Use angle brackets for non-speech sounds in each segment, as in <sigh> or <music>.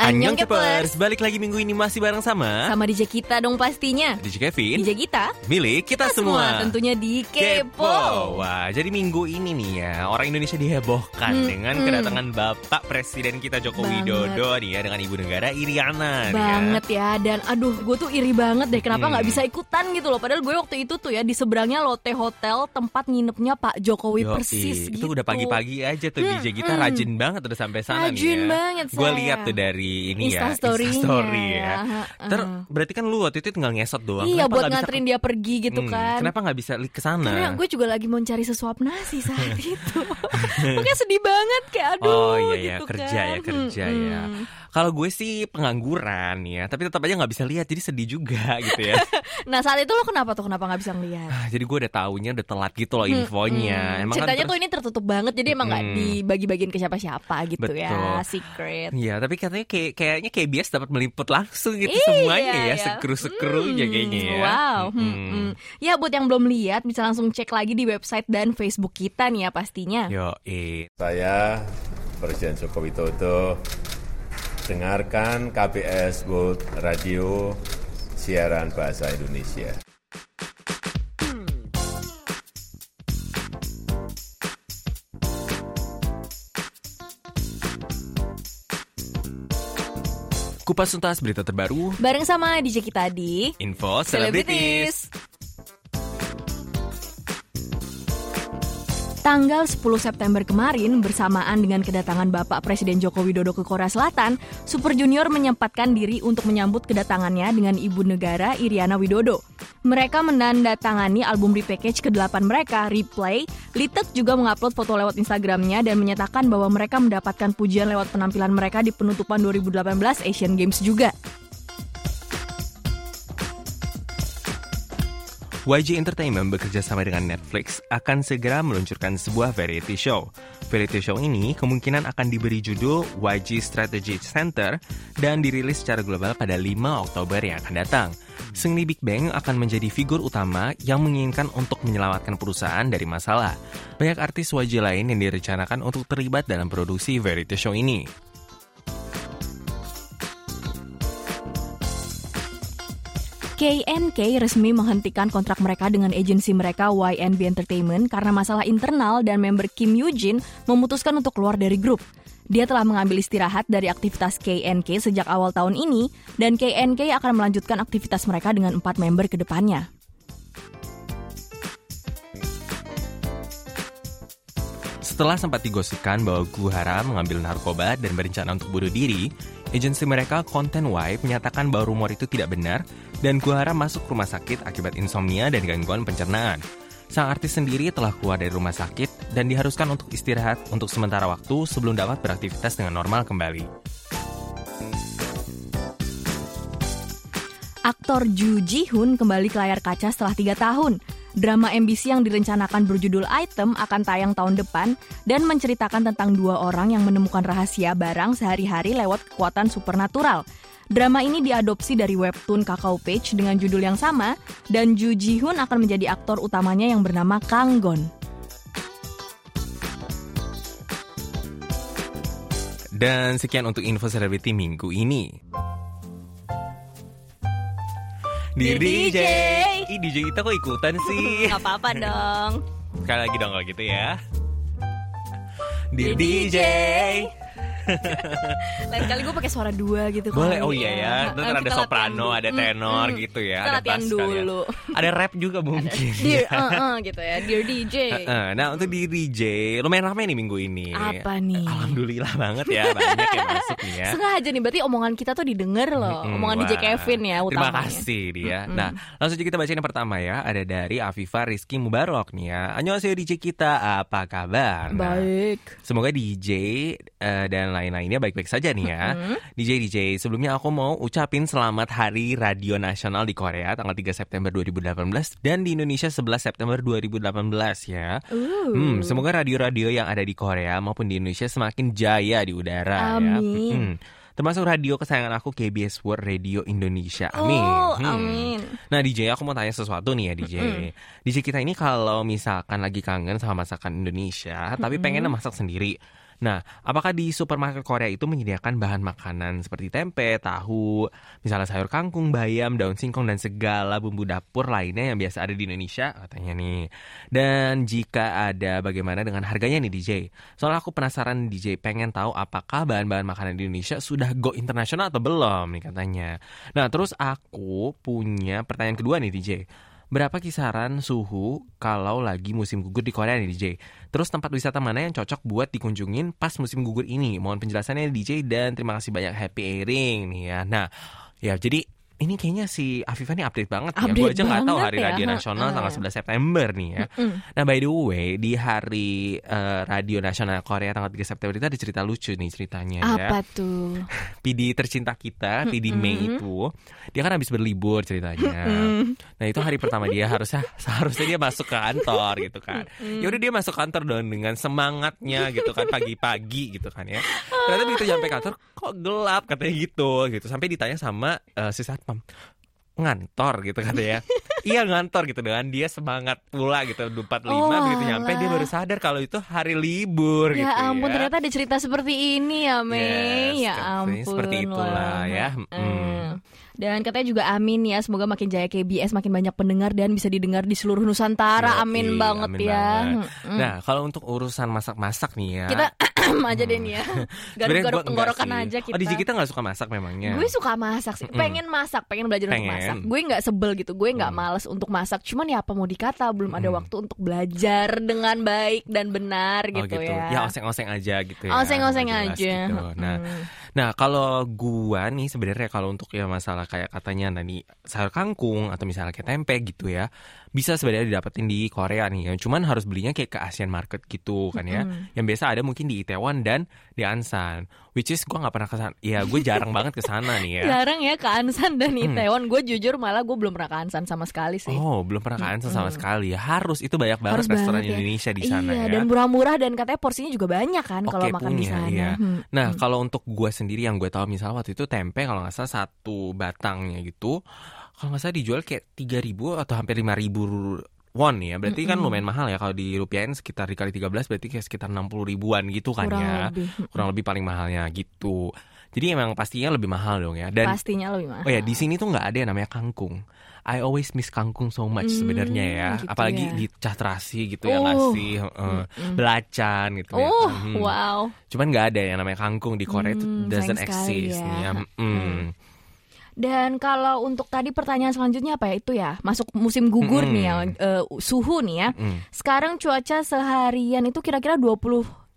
Annyeong Kepers, balik lagi minggu ini masih bareng sama Sama DJ kita dong pastinya DJ Kevin DJ kita Milik kita, semua Tentunya di Kepo Wah, jadi minggu ini nih ya Orang Indonesia dihebohkan Hmm, dengan hmm. kedatangan Bapak Presiden kita Joko Banget. Widodo nih ya Dengan Ibu Negara Iriana nih ya. Banget ya Dan aduh gue tuh iri banget deh Kenapa Hmm. nggak bisa ikutan gitu loh Padahal gue waktu itu tuh ya Di seberangnya Lotte Hotel Tempat nginepnya Pak Jokowi Yoi, persis itu gitu udah pagi-pagi aja tuh Hmm, DJ kita hmm. rajin banget udah sampai sana nih Rajin ya. banget, Gue lihat tuh dari ini ya Instastory-nya Instastory ya. ya. Ter, berarti kan lu waktu itu tinggal ngesot doang. Iya Kenapa buat nggak bisa nganterin dia pergi gitu Hmm, kan Kenapa nggak bisa ke sana? Karena gue juga lagi mau cari sesuap nasi saat <laughs> itu Makanya sedih banget Kayak aduh Oh iya ya gitu kerja ya kan. kerja Hmm, ya. hmm. Kalau gue sih pengangguran ya, tapi tetap aja nggak bisa lihat, jadi sedih juga <laughs> gitu ya. <laughs> Nah saat itu lo kenapa tuh Kenapa nggak bisa ngeliat Ah, jadi gue udah taunya udah telat gitu loh infonya. Hmm, Emang ceritanya kan tuh terus- ini tertutup banget jadi emang nggak Hmm. dibagi-bagiin ke siapa-siapa gitu ya Betul. secret Iya, tapi katanya kayak kayaknya KBS dapat meliput langsung gitu Iya, semuanya ya, ya. sekru-sekrunya Hmm, kayaknya ya. Wow. hmm, Mm-mm. hmm. Ya buat yang belum lihat bisa langsung cek lagi di website dan Facebook kita nih ya pastinya. Yo, eh. Saya Presiden Joko Widodo dengarkan KBS World Radio siaran bahasa Indonesia. Kupas tuntas berita terbaru, Bareng sama DJ kita di info selebritis. Tanggal 10 September kemarin bersamaan dengan kedatangan Bapak Presiden Joko Widodo ke Korea Selatan, Super Junior menyempatkan diri untuk menyambut kedatangannya dengan Ibu Negara Iriana Widodo. Mereka menandatangani album repackage ke-8 mereka, Replay. Litek juga mengupload foto lewat Instagramnya dan menyatakan bahwa mereka mendapatkan pujian lewat penampilan mereka di penutupan 2018 Asian Games juga. YG Entertainment bekerja sama dengan Netflix akan segera meluncurkan sebuah variety show. Variety show ini kemungkinan akan diberi judul YG Strategy Center dan dirilis secara global pada 5 Oktober yang akan datang. Seungri Big Bang akan menjadi figur utama yang menginginkan untuk menyelamatkan perusahaan dari masalah. Banyak artis YG lain yang direncanakan untuk terlibat dalam produksi variety show ini. KNK resmi menghentikan kontrak mereka dengan agensi mereka YNB Entertainment karena masalah internal dan member Kim Yoo Jin memutuskan untuk keluar dari grup. Dia telah mengambil istirahat dari aktivitas KNK sejak awal tahun ini dan KNK akan melanjutkan aktivitas mereka dengan empat member ke depannya. Setelah sempat digosipkan bahwa Guhara mengambil narkoba dan berencana untuk bunuh diri, agensi mereka Content Y menyatakan bahwa rumor itu tidak benar dan Guhara masuk rumah sakit akibat insomnia dan gangguan pencernaan. Sang artis sendiri telah keluar dari rumah sakit dan diharuskan untuk istirahat untuk sementara waktu sebelum dapat beraktivitas dengan normal kembali. Aktor Ju Ji Hoon kembali ke layar kaca setelah tiga tahun. Drama MBC yang direncanakan berjudul Item akan tayang tahun depan dan menceritakan tentang dua orang yang menemukan rahasia barang sehari-hari lewat kekuatan supernatural. Drama ini diadopsi dari webtoon Kakao Page dengan judul yang sama dan Ju Ji Hoon akan menjadi aktor utamanya yang bernama Kang Gon. Dan sekian untuk info selebriti minggu ini. Dear DJ, DJ. Ih, DJ kita kok ikutan sih? <laughs> Gak apa-apa <laughs> dong. Sekali lagi dong kalau gitu ya. Dear DJ. Lain kali gue pakai suara dua gitu Boleh, kali oh iya ya. Itu Eh, kan ada soprano, dulu. ada Hmm, tenor hmm. gitu ya. Kita ada latihan dulu. Ada rap juga mungkin. Dear, <laughs> uh, uh, gitu ya. Dear DJ. Heeh, Nah untuk di DJ lumayan ramai nih minggu ini. Apa nih? Alhamdulillah banget ya banyak yang masuk nih ya. Sengaja nih, berarti omongan kita tuh didengar loh. Mm, omongan DJ wah. Kevin ya Terima utamanya. kasih dia. Nah, langsung aja kita bacain yang pertama ya. Ada dari Afifa Rizky Mubarok nih ya. Annyeonghaseyo DJ kita, apa kabar? Nah, Baik. Semoga DJ eh, dan lain-lainnya baik-baik saja nih ya. DJ DJ, sebelumnya aku mau ucapin selamat Hari Radio Nasional di Korea tanggal 3 September 2018 dan di Indonesia 11 September 2018 ya. Uh. Hmm, semoga radio-radio yang ada di Korea maupun di Indonesia semakin jaya di udara ya. Amin. Hmm. Termasuk radio kesayangan aku KBS World Radio Indonesia. Amin. Oh, Hmm. amin. Nah DJ aku mau tanya sesuatu nih ya DJ DJ kita ini kalau misalkan lagi kangen sama masakan Indonesia Tapi pengennya masak sendiri Nah, apakah di supermarket Korea itu menyediakan bahan makanan seperti tempe, tahu, misalnya sayur kangkung, bayam, daun singkong, dan segala bumbu dapur lainnya yang biasa ada di Indonesia? Katanya nih. Dan jika ada, bagaimana dengan harganya nih DJ? Soalnya aku penasaran DJ, pengen tahu apakah bahan-bahan makanan di Indonesia sudah go internasional atau belum nih katanya. Nah, terus aku punya pertanyaan kedua nih DJ. Berapa kisaran suhu kalau lagi musim gugur di Korea nih DJ? Terus tempat wisata mana yang cocok buat dikunjungin pas musim gugur ini? Mohon penjelasannya DJ dan terima kasih banyak happy airing nih ya. Nah, ya jadi ini kayaknya si Afifah nih update banget ya. Gue aja nggak tahu hari ya. radio nasional tanggal 11 September nih ya. Nah by the way di hari uh, radio nasional Korea tanggal 3 September itu ada cerita lucu nih ceritanya ya. Apa tuh? <laughs> PD tercinta kita, PD Mei itu, dia kan habis berlibur ceritanya. Nah itu hari pertama dia harusnya <laughs> seharusnya dia masuk ke kantor gitu kan. Ya udah dia masuk kantor dong dengan semangatnya gitu kan pagi-pagi gitu kan ya. Ternyata begitu nyampe kantor kok gelap katanya gitu gitu. Sampai ditanya sama uh, si satpam ngantor gitu katanya. <laughs> iya ngantor gitu dengan dia semangat pula gitu 45 Oh, begitu nyampe dia baru sadar kalau itu hari libur gitu Ya ampun ya. ternyata ada cerita seperti ini ya Mei. Yes, ya ampun. seperti itulah lah. ya. Mm. Mm. Dan katanya juga amin ya semoga makin jaya KBS makin banyak pendengar dan bisa didengar di seluruh Nusantara. Yoi, amin banget amin ya. banget. Mm. Nah, kalau untuk urusan masak-masak nih ya. Kita aja deh nih ya. sebenarnya Garuk-garuk tenggorokan aja kita. Oh, DJ kita nggak suka masak memangnya. Gue suka masak sih, pengen masak, pengen belajar Pengen. untuk masak. Gue nggak sebel gitu, gue nggak Hmm. males untuk masak. Cuman ya apa mau dikata, belum ada Hmm. waktu untuk belajar dengan baik dan benar Oh, gitu, ya. Ya oseng-oseng aja gitu ya. Oseng-oseng aja. gitu. Nah, Mm. nah kalau gua nih sebenarnya kalau untuk ya masalah kayak katanya tadi sayur kangkung atau misalnya kayak tempe gitu ya, bisa sebenarnya didapetin di Korea nih. Cuman harus belinya kayak ke Asian market gitu kan ya. Yang biasa ada mungkin di Itaewon dan di Ansan. Which is gua nggak pernah ke sana. Ya gue jarang banget ke sana nih ya. <laughs> Jarang ya ke Ansan dan Itaewon. Gue jujur malah gue belum pernah ke Ansan sama sekali sih. Oh, belum pernah ke Ansan sama sekali ya. Harus itu banyak banget Harus restoran banget ya. Indonesia di sana iya, ya. dan murah-murah dan katanya porsinya juga banyak kan kalau Oke, makan di sana. iya. Hmm. Nah, kalau untuk gue sendiri yang gue tahu misalnya waktu itu tempe kalau nggak salah satu batangnya gitu, kalau nggak salah dijual kayak 3.000 atau hampir 5.000 won ya. Berarti kan lumayan mahal ya kalau dirupiahin sekitar dikali 13 berarti kayak sekitar 60 ribuan gitu kan Kurang ya. lebih. Kurang lebih paling mahalnya gitu. Jadi emang pastinya lebih mahal dong ya. Dan Pastinya lebih mahal. Oh ya di sini tuh nggak ada yang namanya kangkung. I always miss kangkung so much Hmm, sebenarnya ya. gitu Apalagi ya. di cah terasi gitu yang Oh. ngasih heeh, belacan gitu ya. Oh, Mhm. wow. Cuman nggak ada yang namanya kangkung di Korea itu Hmm, doesn't exist ya. nih ya. Mm. Dan kalau untuk tadi pertanyaan selanjutnya apa ya itu ya masuk musim gugur Mm-mm. nih ya eh, suhu nih ya. Mm. Sekarang cuaca seharian itu kira-kira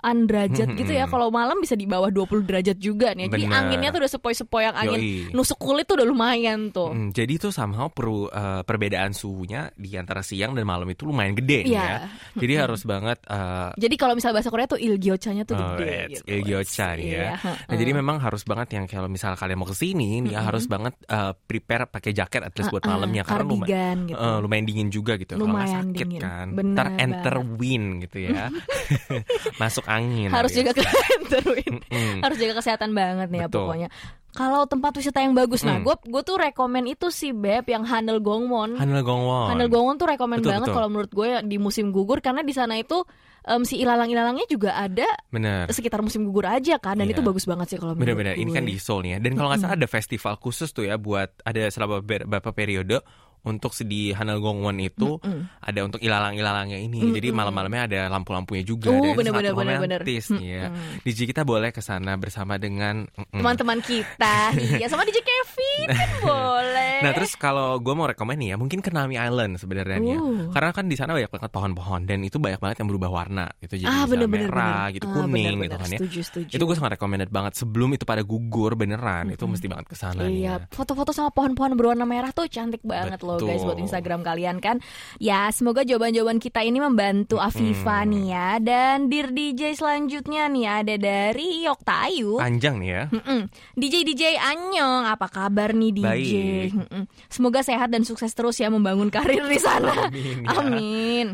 20-an derajat Mm-mm. gitu ya. Kalau malam bisa di bawah 20 derajat juga nih. Jadi Bener. anginnya tuh udah sepoi-sepoi yang angin Yoi. nusuk kulit tuh udah lumayan tuh. Mm, jadi itu somehow perlu eh, perbedaan suhunya di antara siang dan malam itu lumayan gede nih Iya. ya. Jadi harus banget eh, Jadi kalau misalnya bahasa Korea tuh ilgyochanya tuh Oh, gede it's gitu. Ilgyocha ya. Iya, Nah, jadi memang harus banget yang kalau misal kalian mau ke sini nih ya harus banget eh, prepare pakai jaket at least buat malamnya karena lumayan gitu. eh, lumayan dingin juga gitu. Lumayan sakit dingin. kan. Bener Ntar enter wind gitu ya. <laughs> <laughs> Masuk angin. harus alias. jaga kesehatan <laughs> Mm-mm. harus jaga kesehatan banget nih ya Betul. pokoknya kalau tempat wisata yang bagus nah Hmm. gue gue tuh rekomen itu sih beb yang Hanel Gongwon Hanel Gongwon. Hanel Gongwon tuh rekomen Betul, banget kalau menurut gue di musim gugur karena di sana itu em, si ilalang-ilangnya juga ada Bener. sekitar musim gugur aja kan dan Iya. itu bagus banget sih kalau menurut Bener-bener, ini kan di Seoul nih ya. Dan kalau nggak salah ada festival khusus tuh ya buat ada selama ber- beberapa periode untuk di Hanel Gongwon itu ada untuk ilalang-ilalangnya ini. Jadi malam-malamnya ada lampu-lampunya juga. Oh, Dan itu bener-bener, sangat bener-bener. romantis ya. DJ kita boleh ke sana bersama dengan teman-teman kita iya <laughs> sama DJ Kevin kan <laughs> boleh Nah terus kalau gue mau rekomend nih ya mungkin ke Nami Island sebenarnya ya. Uh. Karena kan di sana banyak banget pohon-pohon dan itu banyak banget yang berubah warna gitu. Jadi ah bisa bener-bener merah bener. gitu, Ah, kuning bener-bener. gitu kan ya. setuju setuju Itu gue sangat recommended banget sebelum itu pada gugur beneran itu mesti banget ke sana nih ya. Iya, foto-foto sama pohon-pohon berwarna merah tuh cantik banget loh guys Betul. buat Instagram kalian kan. Ya, semoga jawaban-jawaban kita ini membantu Afifa nih ya. Dan Dear DJ selanjutnya nih ada dari Yoktayu. Panjang nih ya. Mm-mm. DJ DJ Anyong, apa kabar nih DJ? Baik. Mm-mm. Semoga sehat dan sukses terus ya membangun karir di sana. Amin, ya. Amin.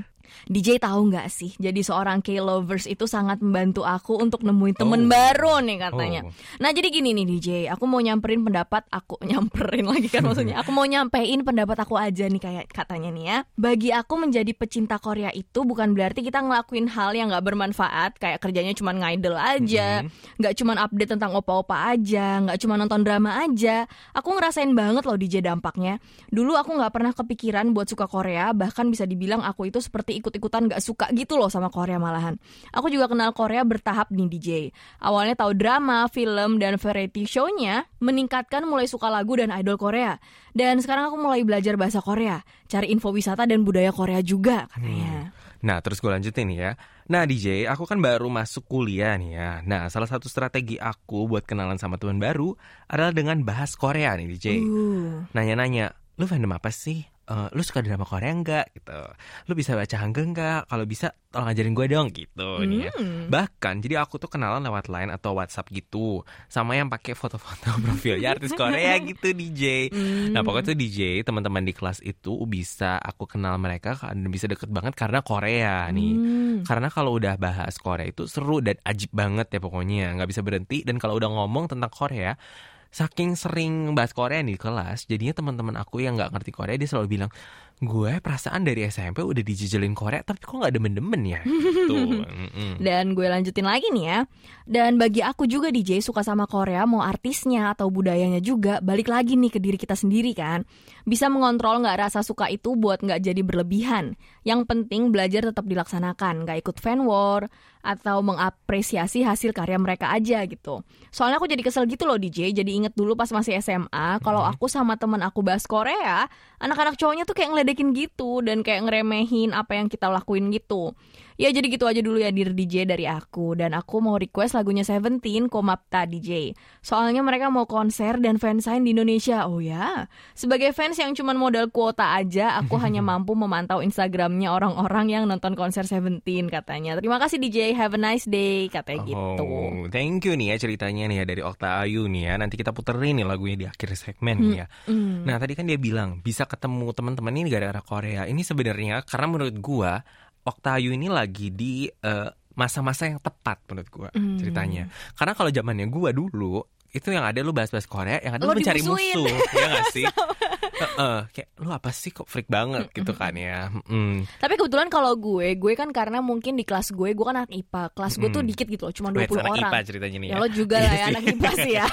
DJ tahu nggak sih? Jadi seorang K-lovers itu sangat membantu aku untuk nemuin temen oh. baru nih katanya. Oh. Nah jadi gini nih DJ, aku mau nyamperin pendapat aku <laughs> nyamperin lagi kan maksudnya. Aku mau nyampein pendapat aku aja nih kayak katanya nih ya. Bagi aku menjadi pecinta Korea itu bukan berarti kita ngelakuin hal yang nggak bermanfaat kayak kerjanya cuma ngidol aja, mm-hmm. nggak mm -hmm. cuma update tentang opa-opa aja, nggak cuma nonton drama aja. Aku ngerasain banget loh DJ dampaknya. Dulu aku nggak pernah kepikiran buat suka Korea, bahkan bisa dibilang aku itu seperti ikut-ikutan gak suka gitu loh sama Korea malahan. Aku juga kenal Korea bertahap nih DJ. Awalnya tahu drama, film, dan variety show-nya meningkatkan mulai suka lagu dan idol Korea. Dan sekarang aku mulai belajar bahasa Korea, cari info wisata dan budaya Korea juga katanya. Hmm. Nah, terus gue lanjutin ya. Nah, DJ, aku kan baru masuk kuliah nih ya. Nah, salah satu strategi aku buat kenalan sama teman baru adalah dengan bahas Korea nih, DJ. Uh. Nanya-nanya, lu fandom apa sih? Uh, lu suka drama Korea enggak gitu lu bisa baca hangga enggak kalau bisa tolong ajarin gue dong gitu hmm. nih ya. bahkan jadi aku tuh kenalan lewat line atau WhatsApp gitu sama yang pakai foto-foto <laughs> profilnya artis Korea gitu DJ hmm. nah pokoknya tuh DJ teman-teman di kelas itu bisa aku kenal mereka bisa deket banget karena Korea nih hmm. karena kalau udah bahas Korea itu seru dan ajib banget ya pokoknya nggak bisa berhenti dan kalau udah ngomong tentang Korea saking sering bahas Korea nih di kelas, jadinya teman-teman aku yang nggak ngerti Korea dia selalu bilang, gue perasaan dari SMP udah dijejelin Korea tapi kok nggak demen-demen ya gitu. <laughs> Dan gue lanjutin lagi nih ya. Dan bagi aku juga DJ suka sama Korea mau artisnya atau budayanya juga balik lagi nih ke diri kita sendiri kan. Bisa mengontrol nggak rasa suka itu buat nggak jadi berlebihan. Yang penting belajar tetap dilaksanakan, nggak ikut fan war atau mengapresiasi hasil karya mereka aja gitu. Soalnya aku jadi kesel gitu loh DJ, jadi inget dulu pas masih SMA kalau aku sama temen aku bahas Korea, anak-anak cowoknya tuh kayak ngeledekin gitu dan kayak ngeremehin apa yang kita lakuin gitu. Ya jadi gitu aja dulu ya Dear DJ dari aku. Dan aku mau request lagunya Seventeen Komapta DJ Soalnya mereka mau konser dan fansign di Indonesia. Oh ya? Sebagai fans yang cuma modal kuota aja Aku <laughs> hanya mampu memantau Instagramnya orang-orang yang nonton konser Seventeen katanya. Terima kasih DJ Have a nice day Katanya gitu. oh, gitu Thank you nih ya ceritanya nih ya dari Okta Ayu nih ya. Nanti kita puterin nih lagunya di akhir segmen nih ya. Hmm. Nah tadi kan dia bilang Bisa ketemu teman-teman ini gara-gara Korea. Ini sebenarnya karena menurut gua Oktayu ini lagi di uh, masa-masa yang tepat menurut gue mm. ceritanya. Karena kalau zamannya gue dulu itu yang ada lu bahas-bahas Korea, yang ada lu, mencari musuh, ya gak sih? <laughs> uh, kayak lu apa sih kok freak banget gitu kan ya. Mm. Tapi kebetulan kalau gue, gue kan karena mungkin di kelas gue, gue kan anak IPA, kelas gue mm. tuh dikit gitu loh, cuma 20 Wait, orang. IPA ceritanya nih ya. ya lo juga lah ya <laughs> anak IPA sih ya.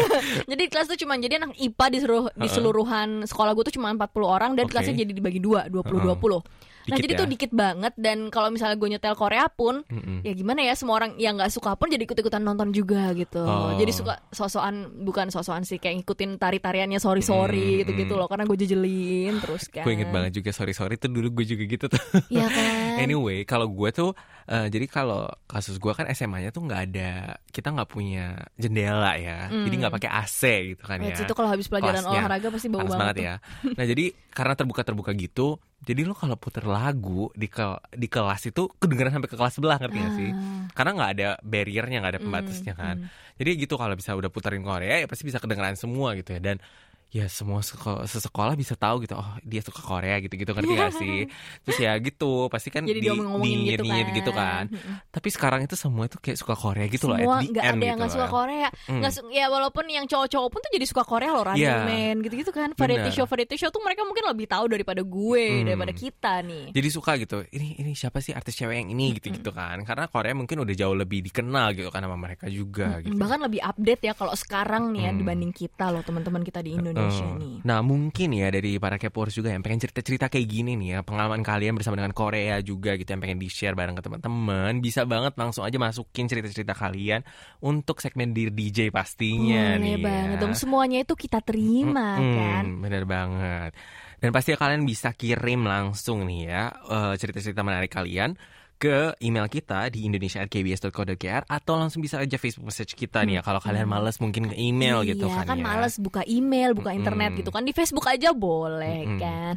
<laughs> jadi kelas tuh cuma jadi anak IPA di seluruh uh -uh. di seluruhan sekolah gue tuh cuma 40 orang dan okay. kelasnya jadi dibagi dua, 20 uh -uh. 20. Nah jadi ya. tuh dikit banget dan kalau misalnya gue nyetel Korea pun mm-hmm. ya gimana ya semua orang yang nggak suka pun jadi ikut-ikutan nonton juga gitu. Oh. Jadi suka sosokan bukan sosokan sih kayak ngikutin tari-tariannya sorry sorry mm-hmm. gitu-gitu loh karena gue jejelin terus kan. gue inget banget juga sorry sorry tuh dulu gue juga gitu tuh. Iya <laughs> kan. anyway kalau gue tuh uh, jadi kalau kasus gue kan SMA-nya tuh nggak ada kita nggak punya jendela ya. Mm. Jadi nggak pakai AC gitu kan ya. Itu kalau habis pelajaran Kelasnya, olahraga pasti bau banget. banget ya. Nah jadi karena terbuka-terbuka gitu jadi lo kalau puter lagu di ke di kelas itu kedengeran sampai ke kelas sebelah ngerti gak sih? Ah. Karena nggak ada barriernya, nggak ada pembatasnya mm, kan. Mm. Jadi gitu kalau bisa udah puterin Korea ya pasti bisa kedengeran semua gitu ya. Dan ya semua sekolah, sekolah bisa tahu gitu oh dia suka Korea gitu gitu ngerti gak sih? <laughs> Terus ya gitu pasti kan Jadi di, di gitu, kan. gitu kan. tapi sekarang itu semua itu kayak suka Korea gitu semua, loh nggak ada yang nggak gitu suka Korea. Mm. Gak, ya walaupun yang cowok-cowok pun tuh jadi suka Korea loh Running yeah. Man gitu-gitu kan. Variety Bener. show variety show tuh mereka mungkin lebih tahu daripada gue mm. daripada kita nih. Jadi suka gitu ini ini siapa sih artis cewek yang ini? Gitu gitu kan. Karena Korea mungkin udah jauh lebih dikenal gitu kan sama mereka juga gitu. Bahkan lebih update ya kalau sekarang nih ya mm. dibanding kita loh teman-teman kita di Indonesia Indonesia uh, nih. Nah mungkin ya dari para kepors juga yang pengen cerita-cerita kayak gini nih ya pengalaman kalian bersama dengan Korea juga gitu yang pengen di share bareng ke teman-teman bisa banget langsung aja masukin cerita-cerita kalian untuk segmen di DJ pastinya Boleh nih. banget ya. dong semuanya itu kita terima hmm, kan. Bener banget. Dan pasti kalian bisa kirim langsung nih ya uh, cerita-cerita menarik kalian ke email kita di indonesia@kbs.co.kr atau langsung bisa aja Facebook message kita nih ya. Kalau kalian males mungkin ke email iya, gitu kan, kan ya. males buka email, buka internet Mm-mm. gitu kan di Facebook aja boleh Mm-mm. kan.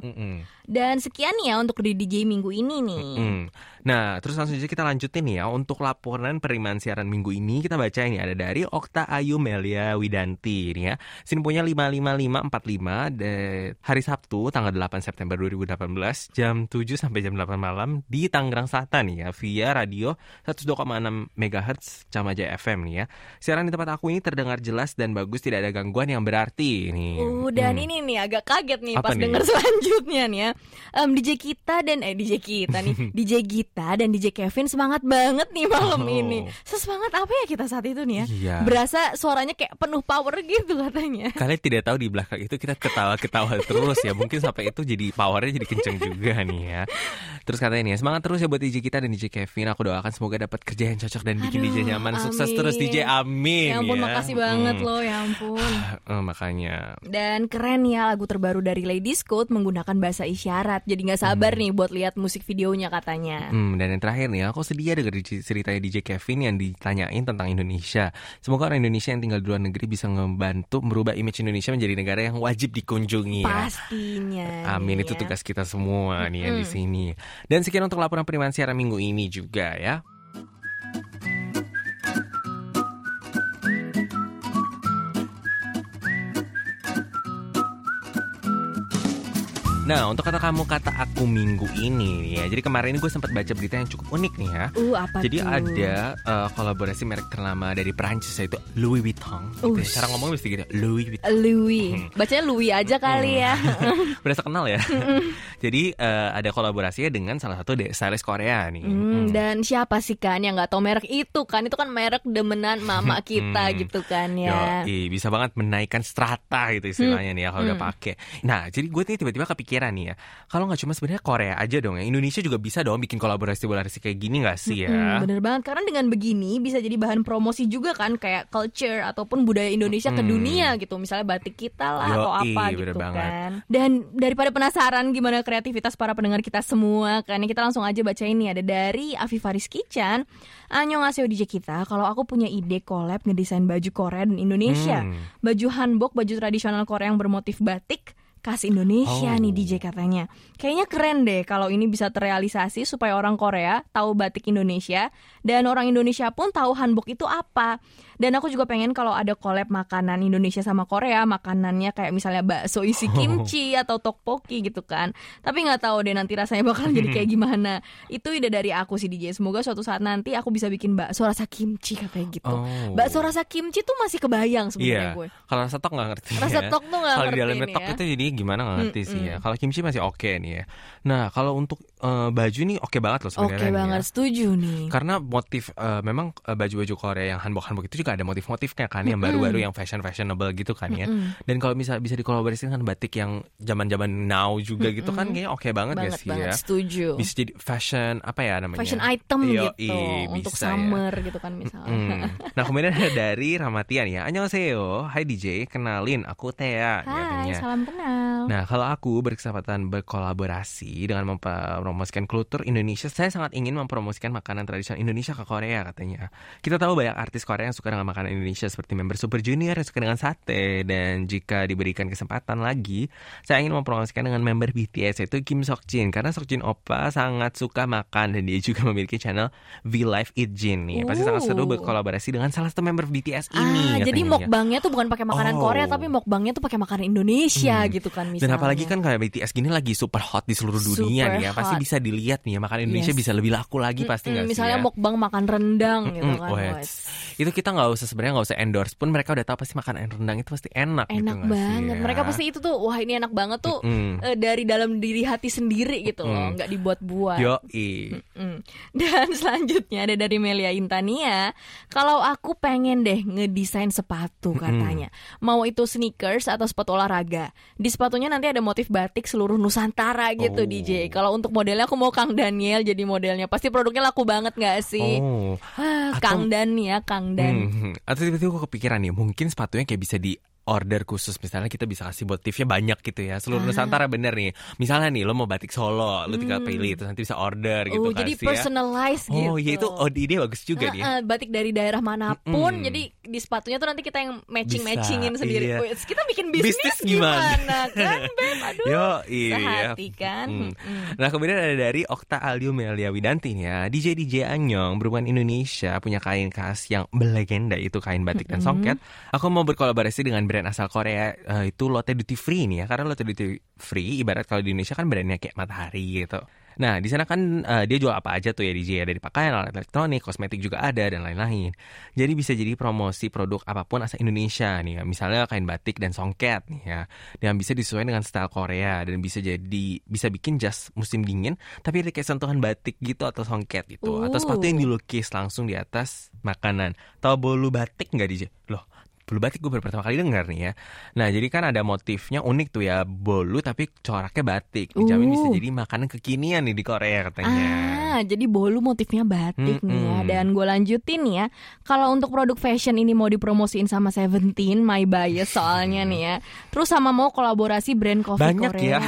Mm-mm. Dan sekian ya untuk di DJ minggu ini nih. Hmm. Nah, terus langsung aja kita lanjutin nih ya untuk laporan penerimaan siaran minggu ini kita baca ini ada dari Okta Ayu Melia Widanti ini ya. Sini punya 55545 de hari Sabtu tanggal 8 September 2018 jam 7 sampai jam 8 malam di Tangerang Selatan nih ya via radio 102,6 MHz Camaja FM nih ya. Siaran di tempat aku ini terdengar jelas dan bagus tidak ada gangguan yang berarti nih. Uh, dan Hmm. ini nih agak kaget nih Apa pas nih? denger <laughs> selanjutnya nih ya. Em, DJ kita dan eh DJ kita nih, <laughs> DJ Gita dan DJ Kevin semangat banget nih malam Oh. ini. Sesemangat apa ya kita saat itu nih ya? Iya. Berasa suaranya kayak penuh power gitu katanya. <laughs> Kalian tidak tahu di belakang itu kita ketawa-ketawa terus ya. Mungkin sampai itu jadi powernya jadi kenceng juga nih ya. Terus katanya nih, semangat terus ya buat DJ kita dan DJ Kevin. Aku doakan semoga dapat kerja yang cocok dan bikin Aduh, DJ nyaman. Sukses amin. terus DJ, amin Ya ampun ya. makasih banget Hmm. loh ya ampun. Eh, <sighs> makanya. Dan keren ya lagu terbaru dari Ladies Code menggunakan bahasa isyarat. Jadi nggak sabar nih buat lihat musik videonya katanya. Hmm, dan yang terakhir nih, aku sedih ya denger di- ceritanya DJ Kevin yang ditanyain tentang Indonesia. Semoga orang Indonesia yang tinggal di luar negeri bisa ngebantu merubah image Indonesia menjadi negara yang wajib dikunjungi ya. Pastinya. Amin nih itu ya. tugas kita semua nih yang di sini. Dan sekian untuk laporan penerimaan siaran minggu ini juga ya. Nah, untuk kata kamu kata aku minggu ini ya. Jadi kemarin ini gue sempat baca berita yang cukup unik nih ya. Uh apa Jadi tuh? ada uh, kolaborasi merek ternama dari Prancis yaitu Louis Vuitton. Gitu ya. Cara ngomongnya mesti gitu, Louis Vuitton. Louis. Bacanya Louis aja kali ya. <laughs> Berasa kenal ya. Jadi uh, ada kolaborasinya dengan salah satu stylist Korea nih. Hmm, Hmm. dan siapa sih kan yang nggak tahu merek itu kan? Itu kan merek demenan mama kita Hmm. gitu kan ya. Yoi, bisa banget menaikkan strata gitu istilahnya nih ya kalau udah Hmm. pakai. Nah, jadi gue nih tiba-tiba kepikiran nih ya. Kalau nggak cuma sebenarnya Korea aja dong ya. Indonesia juga bisa dong bikin kolaborasi kolaborasi kayak gini nggak sih ya? Hmm, bener banget karena dengan begini bisa jadi bahan promosi juga kan kayak culture ataupun budaya Indonesia ke Hmm. dunia gitu misalnya batik kita lah atau Yoi, apa gitu banget. kan dan daripada penasaran gimana kreativitas para pendengar kita semua kan kita langsung aja baca ini ada dari Afifah Rizky Chan Annyeonghaseyo DJ kita kalau aku punya ide collab ngedesain baju Korea dan Indonesia Hmm. baju hanbok baju tradisional Korea yang bermotif batik khas Indonesia Oh. nih DJ katanya. Kayaknya keren deh kalau ini bisa terrealisasi supaya orang Korea tahu batik Indonesia dan orang Indonesia pun tahu hanbok itu apa. Dan aku juga pengen kalau ada collab makanan Indonesia sama Korea, makanannya kayak misalnya bakso isi <laughs> kimchi atau tteokbokki gitu kan. Tapi nggak tahu deh nanti rasanya bakalan jadi kayak <laughs> gimana. Itu ide dari aku sih DJ. Semoga suatu saat nanti aku bisa bikin bakso rasa kimchi katanya gitu. Oh. Bakso rasa kimchi tuh masih kebayang sebenarnya Iya. gue. Kalau rasa tok nggak ngerti. Rasa ya. tok tuh nggak Kalau di ngerti dalamnya tok ya. itu jadi gimana nggak ngerti sih ya. Kalau kimchi masih oke nih ya. Nah kalau untuk eh, baju nih oke banget loh sebenarnya. Oke ya. banget, setuju nih. Karena motif eh, memang eh, baju-baju Korea yang hanbok-hanbok itu juga ada motif-motifnya kan yang baru-baru yang fashion fashionable gitu kan ya. Mm-mm. Dan kalau bisa bisa dikolaborasikan dengan batik yang zaman-zaman now juga gitu kan kayaknya oke banget, banget gak sih banget ya. setuju. Bisa jadi fashion apa ya namanya? Fashion item Yoi, gitu untuk bisa ya. summer gitu kan misalnya. Mm. Nah kemudian ada dari Ramatian ya Annyeonghaseyo Hai DJ Kenalin aku Thea Hai, katanya. salam kenal. Nah kalau aku berkesempatan berkolaborasi Dengan mempromosikan kultur Indonesia Saya sangat ingin mempromosikan makanan tradisional Indonesia ke Korea katanya Kita tahu banyak artis Korea yang suka dengan makanan Indonesia Seperti member Super Junior yang suka dengan sate Dan jika diberikan kesempatan lagi Saya ingin mempromosikan dengan member BTS Yaitu Kim Seokjin Karena Seokjin Oppa sangat suka makan Dan dia juga <laughs> memiliki channel V-Live Eat Jin nih Pasti sangat seru berkolaborasi dengan salah satu member BTS Ah, ini jadi katanya. mukbangnya tuh bukan pakai makanan Oh. Korea tapi mukbangnya tuh pakai makanan Indonesia Hmm. gitu kan Dan misalnya. apalagi kan kayak BTS gini lagi super hot di seluruh dunia Super nih ya. Pasti. Bisa dilihat nih ya makanan Indonesia Yes. bisa lebih laku lagi pasti nggak sih misalnya ya? mukbang makan rendang gitu Mm-mm, kan. wets. wets. Itu kita nggak usah sebenarnya nggak usah endorse pun mereka udah tahu pasti makanan rendang itu pasti enak. gitu Enak sih banget. ya? Mereka pasti itu tuh wah ini enak banget tuh Mm-mm. eh, dari dalam diri hati sendiri gitu loh, Mm-mm. nggak dibuat-buat. Yoi. Mm. Dan <laughs> selanjutnya ada dari Melia Intania. Kalau aku pengen deh ngedesain sepatu katanya. Mau itu sneakers atau sepatu olahraga. Di sepatunya nanti ada motif batik seluruh Nusantara gitu Oh. DJ. Kalau untuk modelnya aku mau Kang Daniel jadi modelnya. Pasti produknya laku banget gak sih? Oh. Ah, Atau- Kang Dan ya, Kang Dan. Hmm, Atau tiba-tiba gue kepikiran nih, mungkin sepatunya kayak bisa di order khusus misalnya kita bisa kasih motifnya banyak gitu ya seluruh Ah. Nusantara bener nih misalnya nih lo mau batik Solo lo tinggal pilih terus nanti bisa order gitu Hmm. oh, jadi kasih ya personalized gitu. oh iya itu oh ide bagus juga nih Heeh, batik dari daerah mana pun, Mm-mm. jadi di sepatunya tuh nanti kita yang matching matchingin Bisa, sendiri. iya. Wih, kita bikin bisnis, Bisnis gimana? gimana? kan, Beb? Aduh, <laughs> Yo, iya. sehati kan. Mm. Mm-mm. Nah kemudian ada dari Okta Alio Melia Widanti nih ya DJ DJ Anyong berhubungan Indonesia punya kain khas yang belegenda itu kain batik dan songket Aku mau berkolaborasi dengan brand asal Korea eh, itu Lotte Duty Free nih ya Karena Lotte Duty Free ibarat kalau di Indonesia kan brandnya kayak Matahari gitu Nah di sana kan eh, dia jual apa aja tuh ya DJ ya dari pakaian, alat elektronik, kosmetik juga ada dan lain-lain. Jadi bisa jadi promosi produk apa pun asal Indonesia nih ya. Misalnya kain batik dan songket nih ya. Dan bisa disesuaikan dengan style Korea dan bisa jadi bisa bikin jas musim dingin tapi ada kayak sentuhan batik gitu atau songket gitu atau sepatu yang Uh. dilukis langsung di atas makanan. Tahu bolu batik nggak DJ? Loh, bolu batik gue baru pertama kali dengar nih ya. Nah, jadi kan ada motifnya unik tuh ya, bolu tapi coraknya batik. Dijamin bisa Uh. jadi makanan kekinian nih di Korea katanya. Ah, jadi bolu motifnya batik nih ya. Dan gue lanjutin nih ya. Kalau untuk produk fashion ini mau dipromosiin sama Seventeen, my bias soalnya nih ya. Terus sama mau kolaborasi brand coffee Banyak Korea. ya.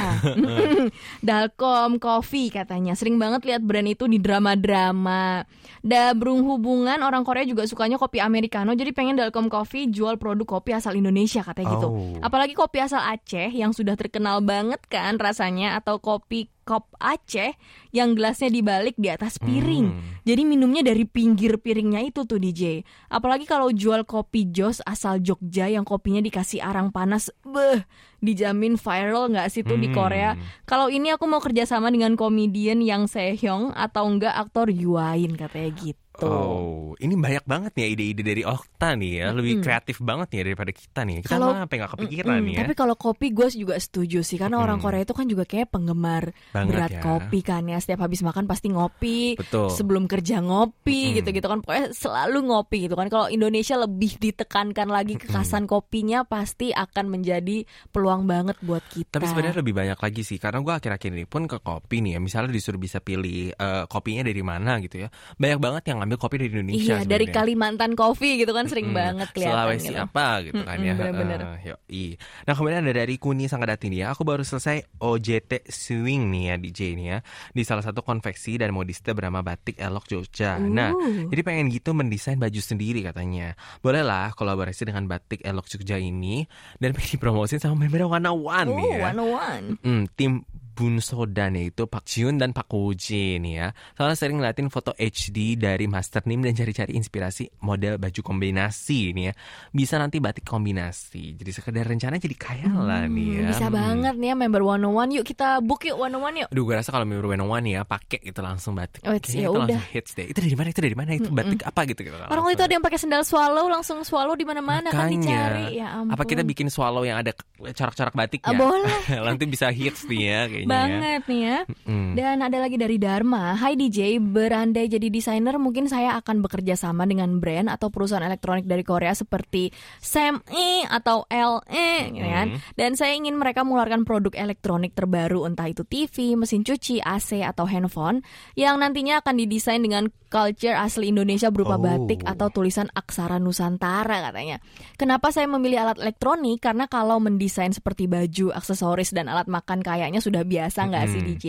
<laughs> Dalcom Coffee katanya. Sering banget lihat brand itu di drama-drama. Da berhubungan orang Korea juga sukanya kopi americano. Jadi pengen Dalcom Coffee jual produk kopi asal Indonesia katanya gitu. Oh. Apalagi kopi asal Aceh yang sudah terkenal banget kan rasanya atau kopi kop Aceh yang gelasnya dibalik di atas piring. Hmm. Jadi minumnya dari pinggir piringnya itu tuh DJ. Apalagi kalau jual kopi Jos asal Jogja yang kopinya dikasih arang panas, beh, dijamin viral nggak sih tuh di Hmm. Korea. Kalau ini aku mau kerjasama dengan komedian yang Sehyeong atau enggak aktor Yuain katanya gitu. Oh, ini banyak banget nih ya ide-ide dari Okta nih ya, lebih kreatif banget nih daripada kita nih. Kita Kalau- malah sampai nggak kepikiran Mm-mm, nih ya. Tapi kalau kopi gue juga setuju sih karena orang Mm-mm. Korea itu kan juga kayak penggemar Banget berat ya. kopi kan ya. Setiap habis makan pasti ngopi. Betul. Sebelum kerja ngopi gitu-gitu kan pokoknya selalu ngopi gitu kan. Kalau Indonesia lebih ditekankan lagi kekasan kopinya pasti akan menjadi peluang banget buat kita. Tapi sebenarnya lebih banyak lagi sih karena gue akhir-akhir ini pun ke kopi nih ya misalnya disuruh bisa pilih eh, kopinya dari mana gitu ya banyak banget yang ngambil kopi dari Indonesia Iya, dari sebenarnya. Kalimantan Coffee gitu kan sering Mm-mm. banget kelihatan Sulawesi gitu. apa gitu kan Mm-mm, ya bener-bener. Eh, yoi. Nah kemudian ada dari Kuni Sanggadati nih ya Aku baru selesai OJT Swing nih ya DJ nih ya Di salah satu konveksi dan modiste bernama Batik Elok Jogja Nah Uh. jadi pengen gitu mendesain baju sendiri katanya Bolehlah kolaborasi dengan Batik Elok Jogja ini Dan pengen <laughs> dipromosin sama member Wana One nih Oh, ya 101. Hmm, tim Bunsodan yaitu Pak Jiun dan Pak Koji nih ya. Soalnya sering ngeliatin foto HD dari Master Nim dan cari-cari inspirasi model baju kombinasi nih ya. Bisa nanti batik kombinasi. Jadi sekedar rencana jadi khayalan nih ya. Hmm, Bisa Hmm. banget nih ya member 101 yuk kita book yuk 101 yuk. Aduh gue rasa kalau member One One ya pakai itu langsung batik. Oh, Kayaknya ya itu udah. langsung hits deh. Itu dari mana? Itu dari mana? Itu batik apa gitu gitu. Orang itu ada yang pakai sendal swallow langsung swallow di mana-mana kan dicari. Ya ampun. Apa kita bikin swallow yang ada corak-corak batiknya? Ah, boleh. <laughs> Nanti bisa hits nih ya kayaknya. ya. banget nih ya. Mm. Dan ada lagi dari Dharma. Hai DJ, berandai jadi desainer mungkin saya akan bekerja sama dengan brand atau perusahaan elektronik dari Korea seperti SAME atau LE gitu kan. Dan saya ingin mereka mengeluarkan produk elektronik terbaru entah itu TV, mesin cuci, AC atau handphone yang nantinya akan didesain dengan culture asli Indonesia berupa Oh. batik atau tulisan aksara Nusantara katanya. Kenapa saya memilih alat elektronik? Karena kalau mendesain seperti baju, aksesoris dan alat makan kayaknya sudah biasa nggak sih Mm-mm. DJ?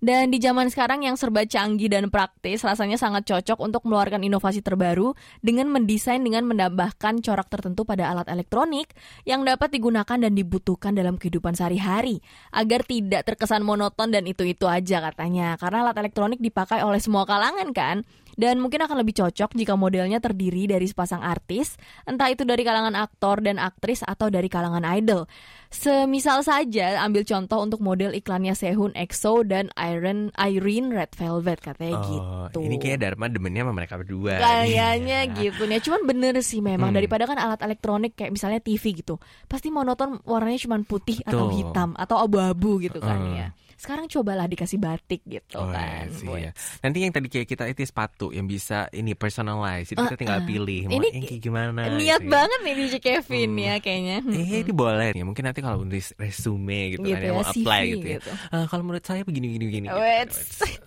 Dan di zaman sekarang yang serba canggih dan praktis, rasanya sangat cocok untuk mengeluarkan inovasi terbaru dengan mendesain dengan menambahkan corak tertentu pada alat elektronik yang dapat digunakan dan dibutuhkan dalam kehidupan sehari-hari agar tidak terkesan monoton dan itu-itu aja katanya. Karena alat elektronik dipakai oleh semua kalangan kan. Dan mungkin akan lebih cocok jika modelnya terdiri dari sepasang artis, entah itu dari kalangan aktor dan aktris atau dari kalangan idol. Semisal saja ambil contoh untuk model iklannya Sehun EXO dan Iron Irene Red Velvet katanya Oh, gitu. Ini kayak Dharma demennya sama mereka berdua. Kayaknya <laughs> gitu nih. Cuman bener sih memang Hmm. daripada kan alat elektronik kayak misalnya TV gitu. Pasti monoton warnanya cuma putih atau Betul. hitam atau abu-abu gitu kan Hmm. ya. Sekarang cobalah dikasih batik gitu Oh, kan. iya sih, Boy. ya. Nanti yang tadi kayak kita itu sepatu yang bisa ini personalize, jadi kita tinggal Uh-uh. pilih mau Ini yang kayak gimana. Niat gitu ya. banget nih DJ Kevin Hmm. ya kayaknya. Eh, ini boleh ya. Mungkin nanti kalau nulis resume gitu, Gitu kan ya, ya, mau apply CV gitu ya. gitu. Eh, kalau menurut saya begini begini begini. gitu.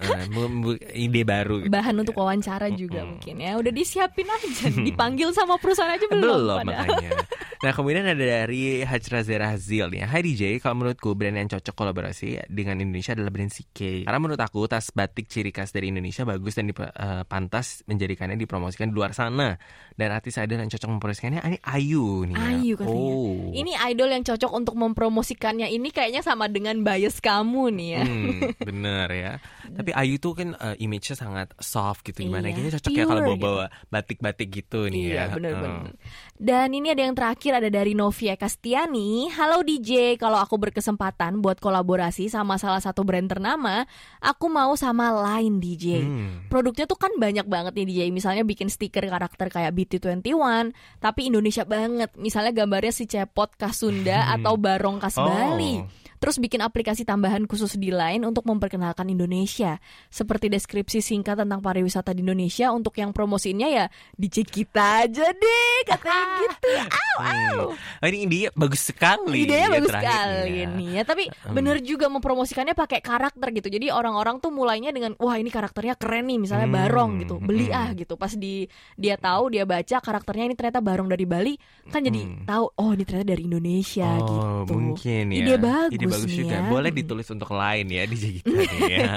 Uh, ide baru. gitu. Bahan untuk wawancara juga mungkin ya. Udah disiapin aja, <laughs> dipanggil sama perusahaan aja belum. Belum padahal. makanya. <laughs> Nah kemudian ada dari Hajra Zera Hazil nih. Hai DJ, kalau menurutku brand yang cocok kolaborasi dengan Indonesia adalah brand CK. Karena menurut aku tas batik ciri khas dari Indonesia bagus dan dip- eh, pantas menjadikannya dipromosikan di luar sana. Dan artis idol yang cocok mempromosikannya ini Ayu nih. ya. Ayu katanya. Oh. Ini idol yang cocok untuk mempromosikannya ini kayaknya sama dengan bias kamu nih ya. Hmm, <laughs> bener ya. Tapi Ayu tuh kan eh, image-nya sangat soft gitu gimana. Iya, Kayaknya cocok ya kalau pure bawa-bawa batik-batik gitu nih Iya ya. benar-benar. Eh. Dan ini ada yang terakhir ada dari Novia Castiani. Halo DJ, kalau aku berkesempatan buat kolaborasi sama salah satu brand ternama, aku mau sama Line DJ. Hmm. Produknya tuh kan banyak banget nih DJ. Misalnya bikin stiker karakter kayak BT21, tapi Indonesia banget. Misalnya gambarnya si Cepot khas Sunda atau Barong khas Oh. Bali. Terus bikin aplikasi tambahan khusus di Line untuk memperkenalkan Indonesia. Seperti deskripsi singkat tentang pariwisata di Indonesia untuk yang promosinya ya dicek kita aja deh katanya gitu. Au, au. Hmm. Oh, ini ide bagus sekali. Idenya ya, bagus sekali ya. nih ya. Tapi bener juga mempromosikannya pakai karakter gitu. Jadi orang-orang tuh mulainya dengan wah ini karakternya keren nih misalnya Hmm, Barong gitu. Beli hmm. ah gitu. Pas di dia tahu dia baca karakternya ini ternyata Barong dari Bali kan jadi Hmm. tahu oh ini ternyata dari Indonesia Oh, gitu. mungkin ya. Ide bagus, Ide bagus juga. ya. Boleh <laughs> ditulis untuk lain ya di kita nih ya.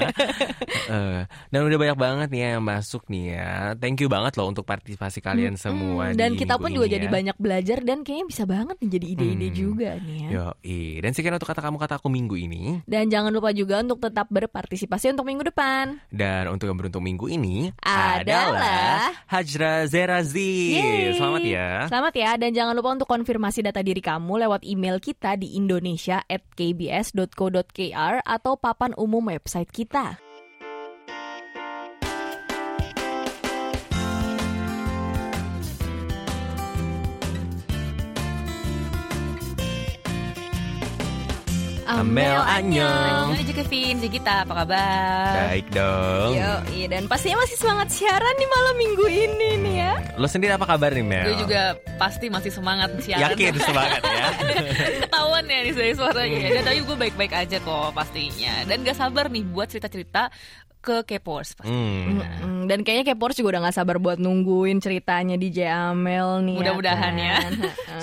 <laughs> Dan udah banyak banget nih ya yang masuk nih ya. Thank you banget loh untuk partisipasi kalian semua Hmm, dan di kita pun juga ini jadi ya. banyak belajar dan kayaknya bisa banget nih jadi ide-ide Hmm. juga nih ya. Yoi. Dan sekian untuk kata kamu kata aku minggu ini. Dan jangan lupa juga untuk tetap berpartisipasi untuk minggu depan. Dan untuk yang beruntung minggu ini Adalah Hajra Zerazi. Yeay. Selamat ya. Selamat ya dan jangan lupa untuk konfirmasi data diri kamu lewat email kita di indonesia@kbs.co.kr atau papan umum website kita. Amel, annyeong. Annyeong juga Kevin, kita apa kabar? Baik dong. Yo, iya dan pastinya masih semangat siaran di malam minggu ini nih ya. Lo sendiri apa kabar nih Mel? Gue juga pasti masih semangat siaran. Yakin semangat ya. <laughs> Ketahuan ya nih dari suaranya. Dan tapi gue baik-baik aja kok pastinya. Dan gak sabar nih buat cerita-cerita ke Kepors pasti. Hmm. Mm, Dan kayaknya Kepors juga udah gak sabar buat nungguin ceritanya DJ Amel nih. Mudah-mudahan ya. kan?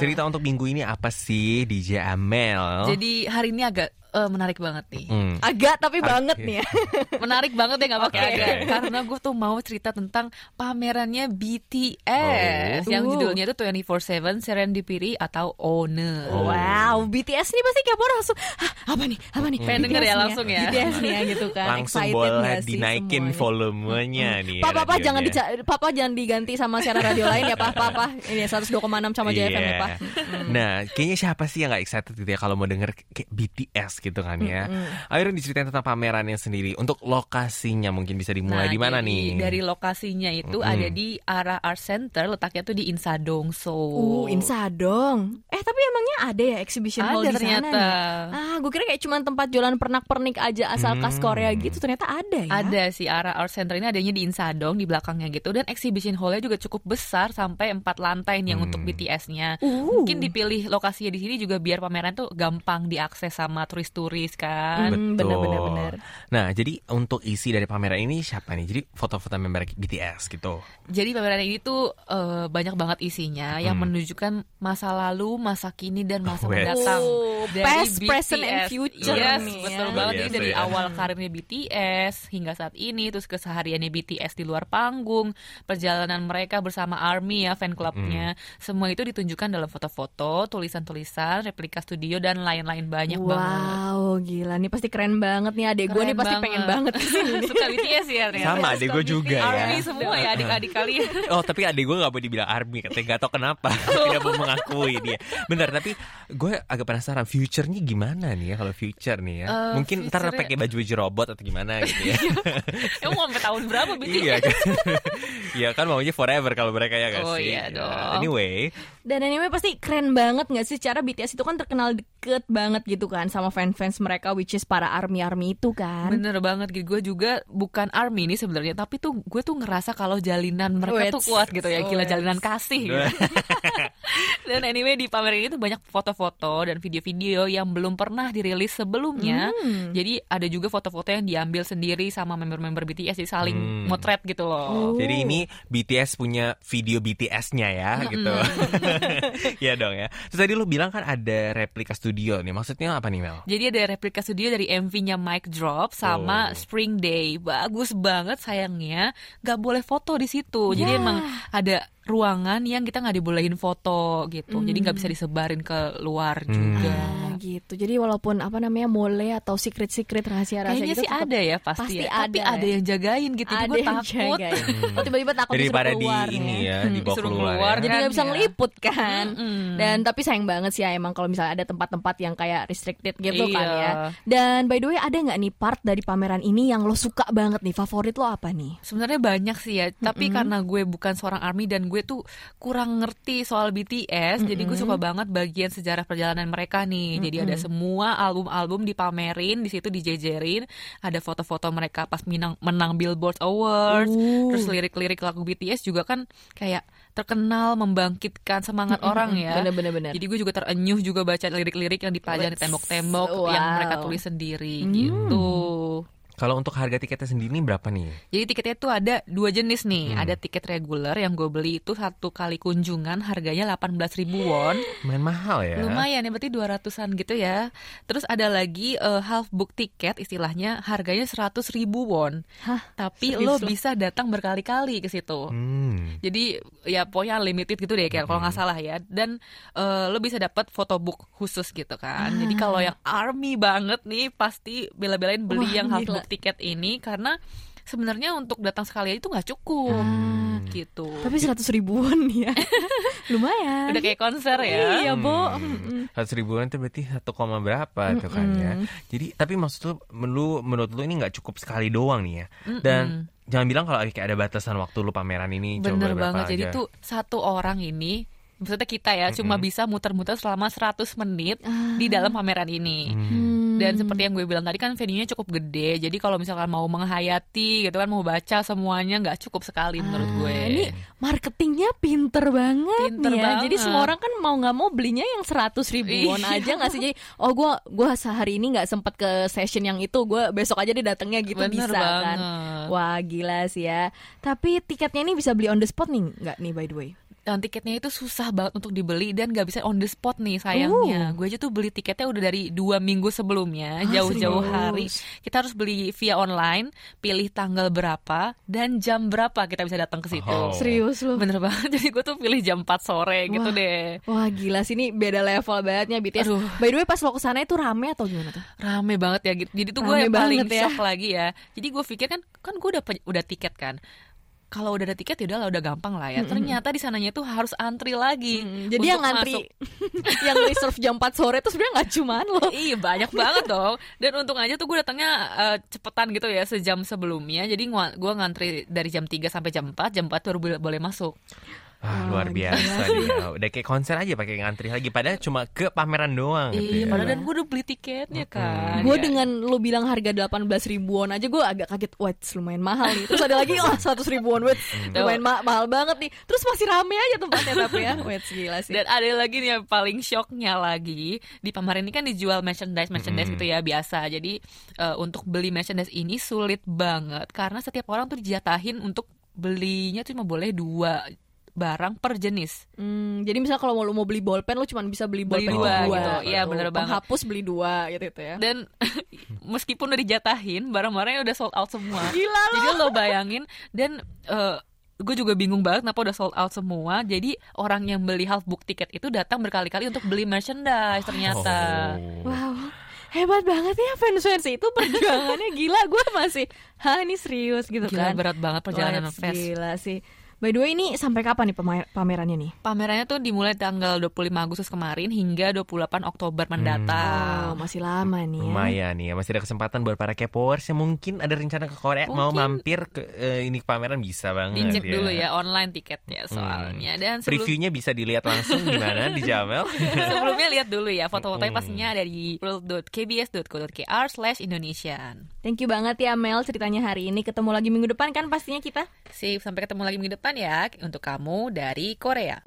Cerita untuk minggu ini apa sih DJ Amel? Jadi hari ini agak eh, menarik banget nih. Hmm. Agak tapi banget nih ya. <laughs> Menarik banget ya nggak pakai Oke. agak. Karena gue tuh mau cerita tentang pamerannya BTS Oh. yang Uh. judulnya itu 24/7 Serendipity atau Owner. Oh. Wow, BTS nih pasti Kepors langsung "Hah, apa nih? Apa nih? Pengen denger ya langsung ya. BTS nih ya gitu kan. Langsung Excited boleh dinaikin semuanya? volumenya nih. ya, papa radionya. jangan dica- papa jangan diganti sama siaran radio lain ya, Pak. Papa. Ini 102,6 sama JFM ya, Iya. Pak. Nah, kayaknya siapa sih yang gak excited gitu ya kalau mau denger kayak BTS gitu kan ya. Ayo dong diceritain tentang pamerannya sendiri. Untuk lokasinya mungkin bisa dimulai Nah, di mana nih? Dari lokasinya itu Mm-mm. ada di arah Art Center, letaknya tuh di Insadong So. Uh, Insadong. Eh, tapi emangnya ada ya exhibition hall Ada di sana ternyata. nih? Ah, gue kira kayak cuma tempat jualan pernak-pernik aja asal khas Hmm. Korea gitu. Ternyata ada ya. Ada sih arah Art Center ini adanya di Insadong di belakangnya gitu dan exhibition hallnya juga cukup besar sampai empat lantai nih yang Hmm. untuk BTS-nya. Uh. Mungkin dipilih lokasinya di sini juga biar pameran tuh gampang diakses sama turis-turis kan. Hmm, Betul. bener-bener bener. Nah, jadi untuk isi dari pameran ini siapa nih? Jadi foto-foto member BTS gitu. Jadi pameran ini tuh eh, banyak banget isinya yang Hmm. menunjukkan masa lalu, masa kini dan masa Wes. mendatang. Oh, Dari past, present, and future Yes, nih ya. betul Luar banget. Jadi dari ya. awal karirnya BTS hingga saat ini, terus kesehariannya BTS di luar panggung, perjalanan mereka bersama ARMY ya fan clubnya, Hmm. semua itu ditunjukkan dalam foto-foto, tulisan-tulisan, replika studio dan lain-lain banyak banget. Wow, gila nih pasti keren banget nih adek gue nih pasti pengen banget ke sini nih. <laughs> Suka BTS ya ternyata. Sama adek gue juga ya. ARMY semua ya adik-adik kalian. <laughs> Oh tapi adik gue gak mau dibilang army Katanya gak tau kenapa <laughs> Tidak mau mengakui dia Bentar tapi Gue agak penasaran Future-nya gimana nih ya Kalau future nih ya Eh, Mungkin ntar pakai baju-baju robot Atau gimana gitu ya Emang mau sampai tahun berapa BTS? Iya kan Iya kan maunya forever Kalau mereka ya gak Oh, sih iya Ya. dong. Anyway Dan anime pasti keren banget gak sih? Cara BTS itu kan terkenal deket banget gitu kan sama fans-fans mereka which is para army-army itu kan. Bener banget gitu. Gue juga bukan army ini sebenarnya, tapi tuh gue tuh ngerasa kalau jalinan mereka Wets. tuh kuat gitu ya, gila Wets. jalinan kasih. Gitu. <laughs> dan anyway di pameran ini tuh banyak foto-foto dan video-video yang belum pernah dirilis sebelumnya. Hmm. Jadi ada juga foto-foto yang diambil sendiri sama member-member BTS, jadi saling Hmm. motret gitu loh. Jadi ini BTS punya video BTS-nya ya gitu. <laughs> <laughs> Iya dong ya. Terus tadi lu bilang kan ada replika studio nih. Maksudnya apa nih Mel? Jadi ada replika studio dari MV-nya Mic Drop sama Oh. Spring Day. Bagus banget sayangnya nggak boleh foto di situ. Jadi Ya. emang ada ruangan yang kita nggak dibolehin foto gitu. Jadi nggak bisa disebarin ke luar juga. Ah, gitu. Jadi walaupun apa namanya mole atau secret-secret rahasia-rahasia Kayaknya gitu sih ada ya pasti, pasti ya. Tapi ada ada ya. yang jagain gitu. ada gue yang takut. jagain. Oh, tiba-tiba takut disuruh Daripada di keluar ini ya. ya, Hmm. dibawa Disuruh keluar. keluar, ya. Jadi nggak bisa Kan, ya. ngeliput kan. Mm-mm. Dan tapi sayang banget sih ya emang kalau misalnya ada tempat-tempat yang kayak restricted gitu kan Iya. ya. Dan by the way ada nggak nih part dari pameran ini yang lo suka banget nih? Favorit lo apa nih? Sebenarnya banyak sih ya, tapi karena gue bukan seorang army dan gue tuh kurang ngerti soal BTS, jadi gue suka banget bagian sejarah perjalanan mereka nih. Jadi ada semua album-album dipamerin, di situ dijejerin, ada foto-foto mereka pas menang, menang Billboard Awards, Uh. terus lirik-lirik lagu BTS juga kan kayak terkenal membangkitkan semangat orang ya. Bener-bener bener. Jadi gue juga terenyuh juga baca lirik-lirik yang dipajang di tembok-tembok yang Wow. Hmm. mereka tulis sendiri gitu. Kalau untuk harga tiketnya sendiri berapa nih? Jadi tiketnya tuh ada dua jenis nih. Hmm. Ada tiket reguler yang gue beli itu satu kali kunjungan harganya 18.000 ribu won. Main mahal ya. Lumayan ya berarti 200-an gitu ya. Terus ada lagi eh, half book tiket istilahnya harganya 100.000 ribu won. Hah? Tapi Serius lo bisa datang berkali-kali ke situ. Hmm. Jadi ya pokoknya limited gitu deh kayak kalau nggak salah ya. Dan eh, lo bisa dapat photobook khusus gitu kan. Jadi kalau yang army banget nih pasti bela-belain beli Wah, yang half book tiket ini karena sebenarnya untuk datang sekali aja itu nggak cukup Hmm. gitu. Tapi seratus ribuan ya. <laughs> Lumayan. Udah kayak konser ya. Iya, Bo. Hmm. Seratus ribuan itu berarti satu koma berapa tuh kan ya. Jadi tapi maksud lu, lu menurut lu ini nggak cukup sekali doang nih ya. Dan jangan bilang kalau kayak ada batasan waktu lu pameran ini coba Bener berapa banget. Jadi aja. tuh satu orang ini maksudnya kita ya cuma bisa muter-muter selama 100 menit di dalam pameran ini. Hmm. Dan seperti yang gue bilang tadi kan venue-nya cukup gede. Jadi kalau misalkan mau menghayati gitu kan mau baca semuanya nggak cukup sekali menurut gue. Ah, Ini marketingnya pinter banget Pinter ya. Jadi banget. semua orang kan mau nggak mau belinya yang seratus ribuan Iya. aja nggak sih? Jadi oh gue gua sehari ini nggak sempat ke session yang itu, gue besok aja deh datangnya gitu Bener bisa kan? banget. Wah gila sih ya. Tapi tiketnya ini bisa beli on the spot nih nggak nih by the way? Dan tiketnya itu susah banget untuk dibeli dan nggak bisa on the spot nih sayangnya. Gue aja tuh beli tiketnya udah dari dua minggu sebelumnya, Ah, jauh-jauh hari. Kita harus beli via online, pilih tanggal berapa dan jam berapa kita bisa datang ke situ. Oh. Serius lu? Bener banget, <laughs> jadi gue tuh pilih jam 4 sore gitu Wah. deh. Wah gila sih ini beda level bangetnya BTS. Aduh. By the way pas lo ke sana itu rame atau gimana tuh? Rame banget ya gitu. Jadi tuh gue yang paling ya. shock lagi ya. Jadi gue pikir kan kan gue udah udah tiket kan. Kalau udah ada tiket ya udah udah gampang lah ya. Ternyata di sananya tuh harus antri lagi. Jadi untuk yang ngantri <laughs> yang reserve jam 4 sore itu sebenarnya nggak cuman lo. Iya banyak banget dong Dan untung aja tuh gue datangnya eh, cepetan gitu ya Sejam sebelumnya Jadi gue ngantri dari jam 3 sampai jam 4 Jam 4 baru boleh masuk Ah, luar biasa <laughs> dia. Udah kayak konser aja pakai ngantri lagi. Padahal cuma ke pameran doang gitu Iya ya. padahal dan gue udah beli tiketnya kan. Gue Ya. dengan lo bilang harga 18 ribuan aja gue agak kaget Wah lumayan mahal nih. Terus ada lagi Wah 100 ribuan Wait lumayan ma- mahal banget nih. Terus masih rame aja tempatnya tapi ya. <laughs> Wait gila sih. Dan ada lagi nih yang paling shocknya lagi Di pameran ini kan dijual merchandise-merchandise gitu ya Biasa. Jadi eh, untuk beli merchandise ini sulit banget Karena setiap orang tuh dijatahin untuk belinya tuh cuma boleh dua barang per jenis Hmm, jadi misalnya kalau mau lu mau beli bolpen lu cuma bisa beli Beli bolpen dua dua, gitu. Iya, bener banget. Penghapus beli dua gitu, gitu ya. dan <laughs> meskipun udah dijatahin barang-barangnya udah sold out semua Gila lo. jadi lo bayangin dan gue juga bingung banget kenapa udah sold out semua jadi orang yang beli half book tiket itu datang berkali-kali untuk beli merchandise ternyata Oh. Wow. Hebat banget ya fans-fans itu perjuangannya gila gue masih Hah ini serius gitu Gila kan berat banget perjalanan fest Gila sih By the way ini sampai kapan nih pamer- pamerannya nih? Pamerannya tuh dimulai tanggal 25 Agustus kemarin hingga 28 Oktober Oh, mendatang. masih lama nih ya. Lumayan nih, ya. masih ada kesempatan buat para K-popers yang mungkin ada rencana ke Korea mau Mungkin. mampir ke eh, ini pameran bisa banget Dicek dulu ya online tiketnya Hmm. soalnya dan sebelum, Previewnya bisa dilihat langsung di mana di Jamel. <laughs> sebelumnya lihat dulu ya foto-fotonya Hmm. pastinya ada di world.kbs.co.kr slash Indonesian. Thank you banget ya Mel ceritanya hari ini. Ketemu lagi minggu depan kan pastinya kita. Sip, sampai ketemu lagi minggu depan ya untuk kamu dari Korea.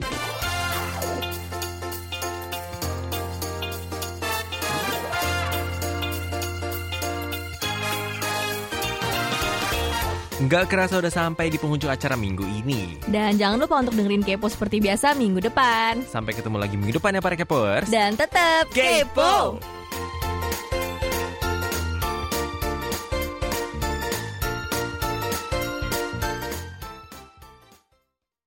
Nggak kerasa udah sampai di penghujung acara minggu ini. Dan jangan lupa untuk dengerin Kepo seperti biasa minggu depan. Sampai ketemu lagi minggu depan ya para K-popers. Dan tetap Kepo! Kepo!